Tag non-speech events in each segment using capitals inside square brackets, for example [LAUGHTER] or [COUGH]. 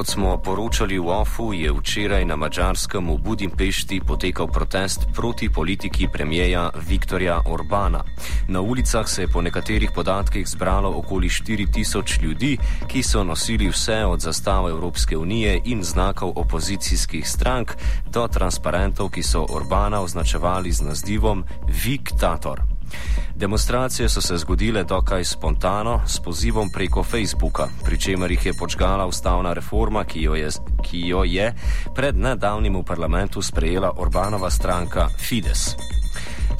Kot smo poročali v OFU, je včeraj na Mačarskem v Budimpešti potekal protest proti politiki premijeja Viktorja Orbana. Na ulicah se je po nekaterih podatkih zbralo okoli 4000 ljudi, ki so nosili vse od zastav Evropske unije in znakov opozicijskih strank do transparentov, ki so Orbana označevali z nazivom Viktator. Demonstracije so se zgodile dokaj spontano, s pozivom preko Facebooka, pri čemer jih je počgala ustavna reforma, ki jo je, ki jo je pred nedavnim v parlamentu sprejela Orbanova stranka Fides.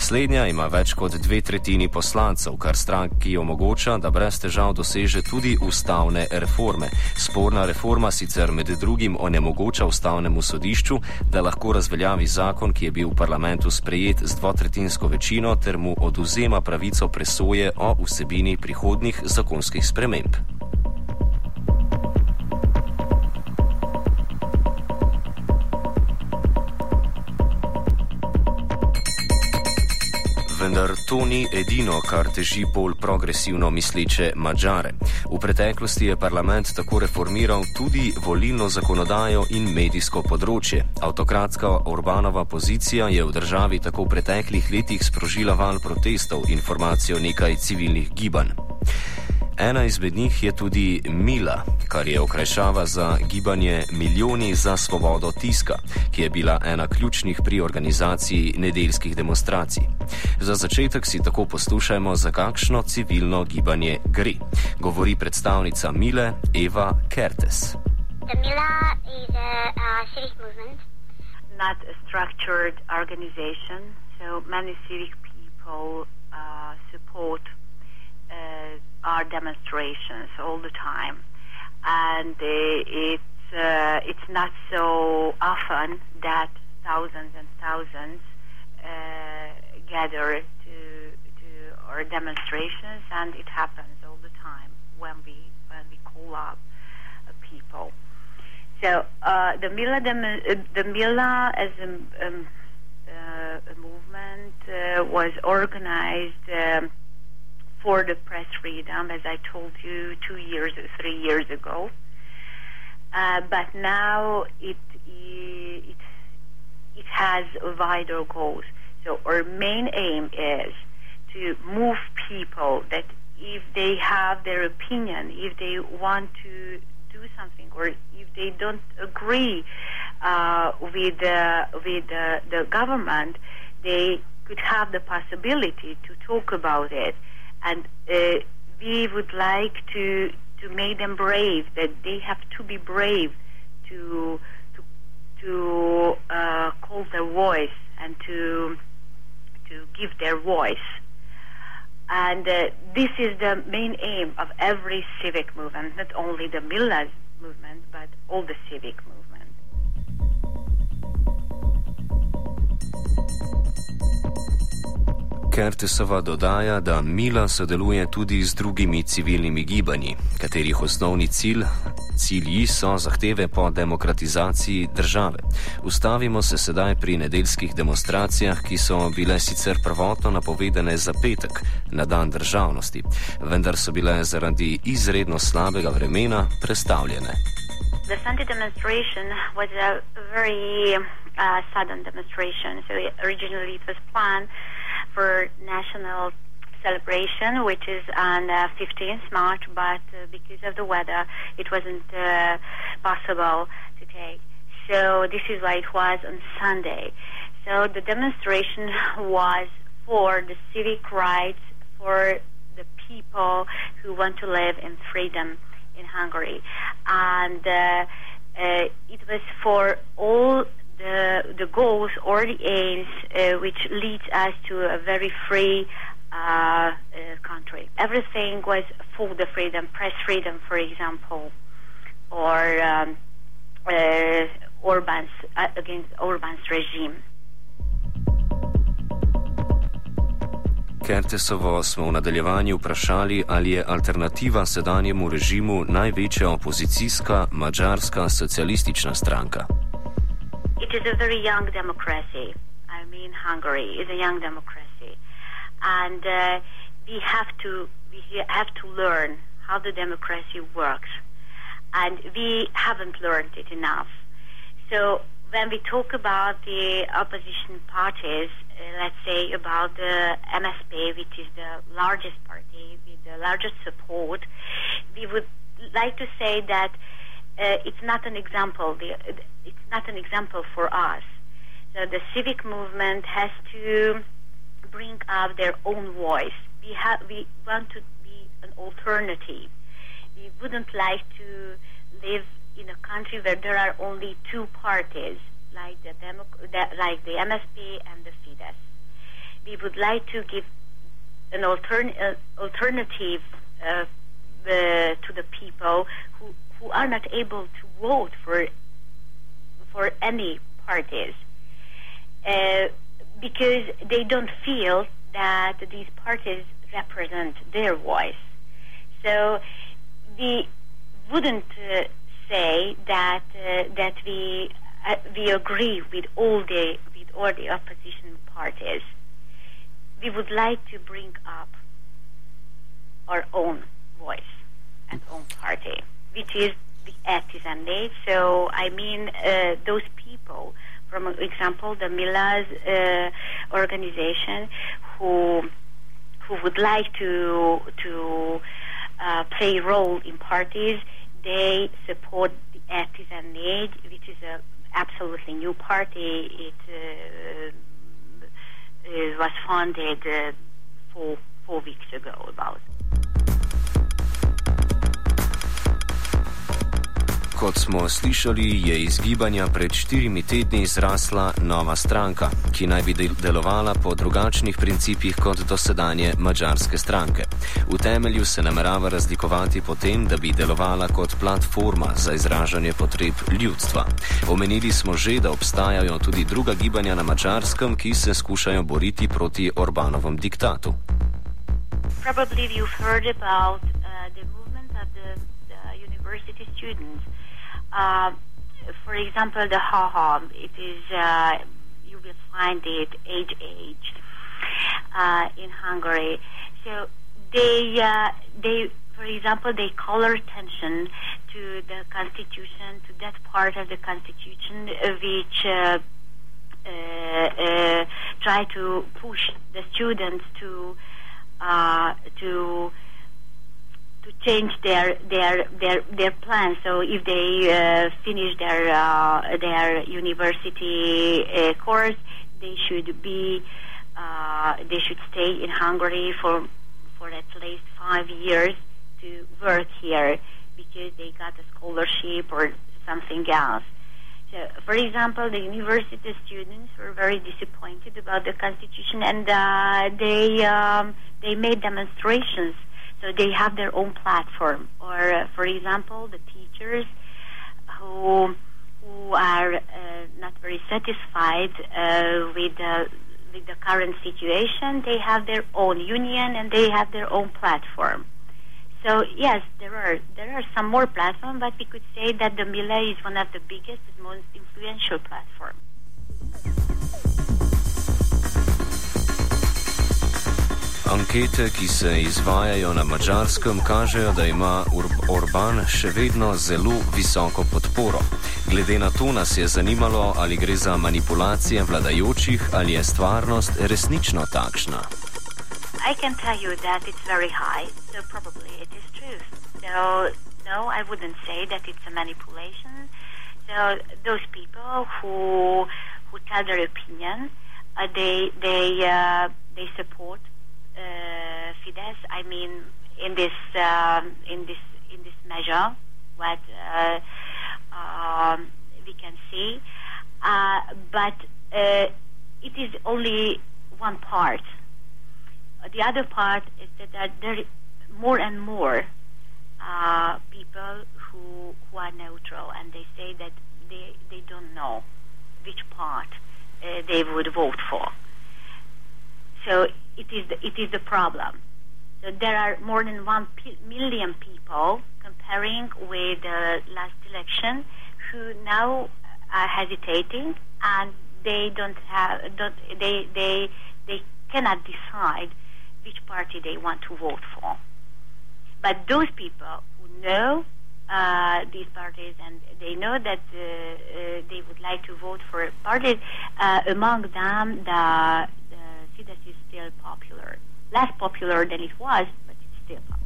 Slednja ima več kot dve tretjini poslancev, kar stranki omogoča, da brez težav doseže tudi ustavne reforme. Sporna reforma sicer med drugim onemogoča ustavnemu sodišču, da lahko razveljavi zakon, ki je bil v parlamentu sprejet z dvotretinsko večino, ter mu oduzema pravico presoje o vsebini prihodnih zakonskih sprememb. To ni edino, kar teži bolj progresivno misleče Mačare. V preteklosti je parlament tako reformiral tudi volilno zakonodajo in medijsko področje. Autokratska Orbanova pozicija je v državi tako v preteklih letih sprožila val protestov in formacijo nekaj civilnih gibanj. Ena izmed njih je tudi Mila, kar je okrajšava za gibanje Milijoni za svobodo tiska, ki je bila ena ključnih pri organizaciji nedeljskih demonstracij. Za začetek si tako poslušajmo, za kakšno civilno gibanje gre. Govori predstavnica Mile Eva Kertes. Mila je civic movement. Not a structured organization, so many civic people uh, support uh, our demonstrations all the time, and uh, it's uh, it's not so often that thousands and thousands uh, gather to to our demonstrations, and it happens all the time when we when we call up uh, people. So uh, the Mila dem- the Mila as a, um, a movement was organized. Um, for the press freedom, as I told you two years, three years ago. Uh, but now it, it it has wider goals. So our main aim is to move people that if they have their opinion, if they want to do something, or if they don't agree uh, with the, with the government, they could have the possibility to talk about it and uh, we would like to to make them brave. That they have to be brave to to to uh, call their voice and to to give their voice. And uh, this is the main aim of every civic movement, not only the Mila's movement, but all the civic movements. Kertesova dodaja, da Mila sodeluje tudi z drugimi civilnimi gibanji, katerih osnovni cilj, cilji so zahteve po demokratizaciji države. Ustavimo se sedaj pri nedeljskih demonstracijah, ki so bile sicer prvotno napovedane za petek, na dan državnosti, vendar so bile zaradi izredno slabega vremena prestavljene. The Sunday demonstration was a very uh, sudden demonstration. So originally it was planned for national celebration, which is on uh, 15th March, but uh, because of the weather, it wasn't uh, possible to take. So this is why it was on Sunday. So the demonstration [LAUGHS] was for the civic rights for the people who want to live in freedom in Hungary, and uh, uh, it was for all the, the goals or the aims uh, which leads us to a very free uh, uh, country. Everything was for the freedom, press freedom, for example, or um, uh, Orban's uh, against Orban's regime. Kertesovo smo v nadaljevanju vprašali, ali je alternativa sedanjemu režimu največja opozicijska mađarska socialistična stranka. It is a very young democracy. I mean, Hungary is a young democracy, and uh, we have to we have to learn how the democracy works. and we haven't learned it enough. So when we talk about the opposition parties, uh, let's say about the MSP, which is the largest party with the largest support, we would like to say that uh, it's not an example. The, it's not an example for us. So the civic movement has to bring up their own voice. We have we want to be an alternative. We wouldn't like to live in a country where there are only two parties, like the, Demo- like the MSP and the Fidesz. We would like to give an altern- uh, alternative uh, to the people who, who are not able to vote for for any parties uh, because they don't feel that these parties represent their voice. So we wouldn't uh, say that uh, that we uh, we agree with all the with all the opposition parties. We would like to bring up our own voice and own party, which is the artisan day. So I mean uh, those people, from example, the Mila's uh, organization, who who would like to to uh, play a role in parties. They support the Artisan League, which is a absolutely new party. It, uh, was founded uh, four Kot smo slišali, je iz gibanja pred štirimi tedni zrasla nova stranka, ki naj bi delovala po drugačnih principih kot dosedanje mačarske stranke. V temelju se namerava razlikovati po tem, da bi delovala kot platforma za izražanje potreb ljudstva. Omenili smo že, da obstajajo tudi druga gibanja na mačarskem, ki se skušajo boriti proti Orbanovem diktatu. Probably you've heard about uh, the movement of the, the university students. Uh, for example, the ha-ha, it is, uh, you will find it age-aged uh, in Hungary. So they, uh, they, for example, they call attention to the constitution, to that part of the constitution which uh, uh, try to push the students to to change their their their their plans. So if they uh, finish their uh, their university uh, course, they should be uh, they should stay in Hungary for for at least five years to work here because they got a scholarship or something else. So, for example, the university students were very disappointed about the constitution, and uh, they um, they made demonstrations so they have their own platform. Or, uh, for example, the teachers who who are uh, not very satisfied uh, with the with the current situation, they have their own union and they have their own platform. So yes, there are there are some more platforms, but we could say that the Millet is one of the biggest and most influential platforms. Ankete, ki se izvajajo na mačarskem, kažejo, da ima Orban še vedno zelo visoko podporo. Glede na to nas je zanimalo, ali gre za manipulacije vladajočih ali je stvarnost resnično takšna. I can tell you that it's very high, so probably it is true. So, no, I wouldn't say that it's a manipulation. So, those people who who tell their opinion, uh, they they uh, they support uh, Fidesz. I mean, in this um, in this in this measure, what uh, um, we can see, uh, but uh, it is only one part. The other part is that there are more and more uh, people who who are neutral, and they say that they they don't know which part uh, they would vote for. So it is the, it is the problem. So there are more than one p- million people comparing with the last election who now are hesitating and they don't have don't, they they they cannot decide which party they want to vote for. But those people who know uh, these parties, and they know that uh, uh, they would like to vote for parties. Uh, among them, the, Fidesz is still popular, less popular than it was, but it's still popular.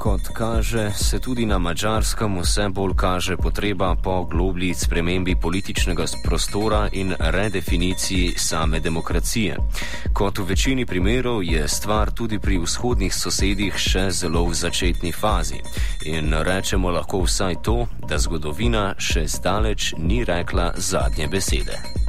Kot kaže, se tudi na mačarskem vse bolj kaže potreba po globlji spremembi političnega prostora in redefiniciji same demokracije. Kot v večini primerov je stvar tudi pri vzhodnih sosedih še zelo v začetni fazi. In rečemo lahko vsaj to, da zgodovina še zdaleč ni rekla zadnje besede.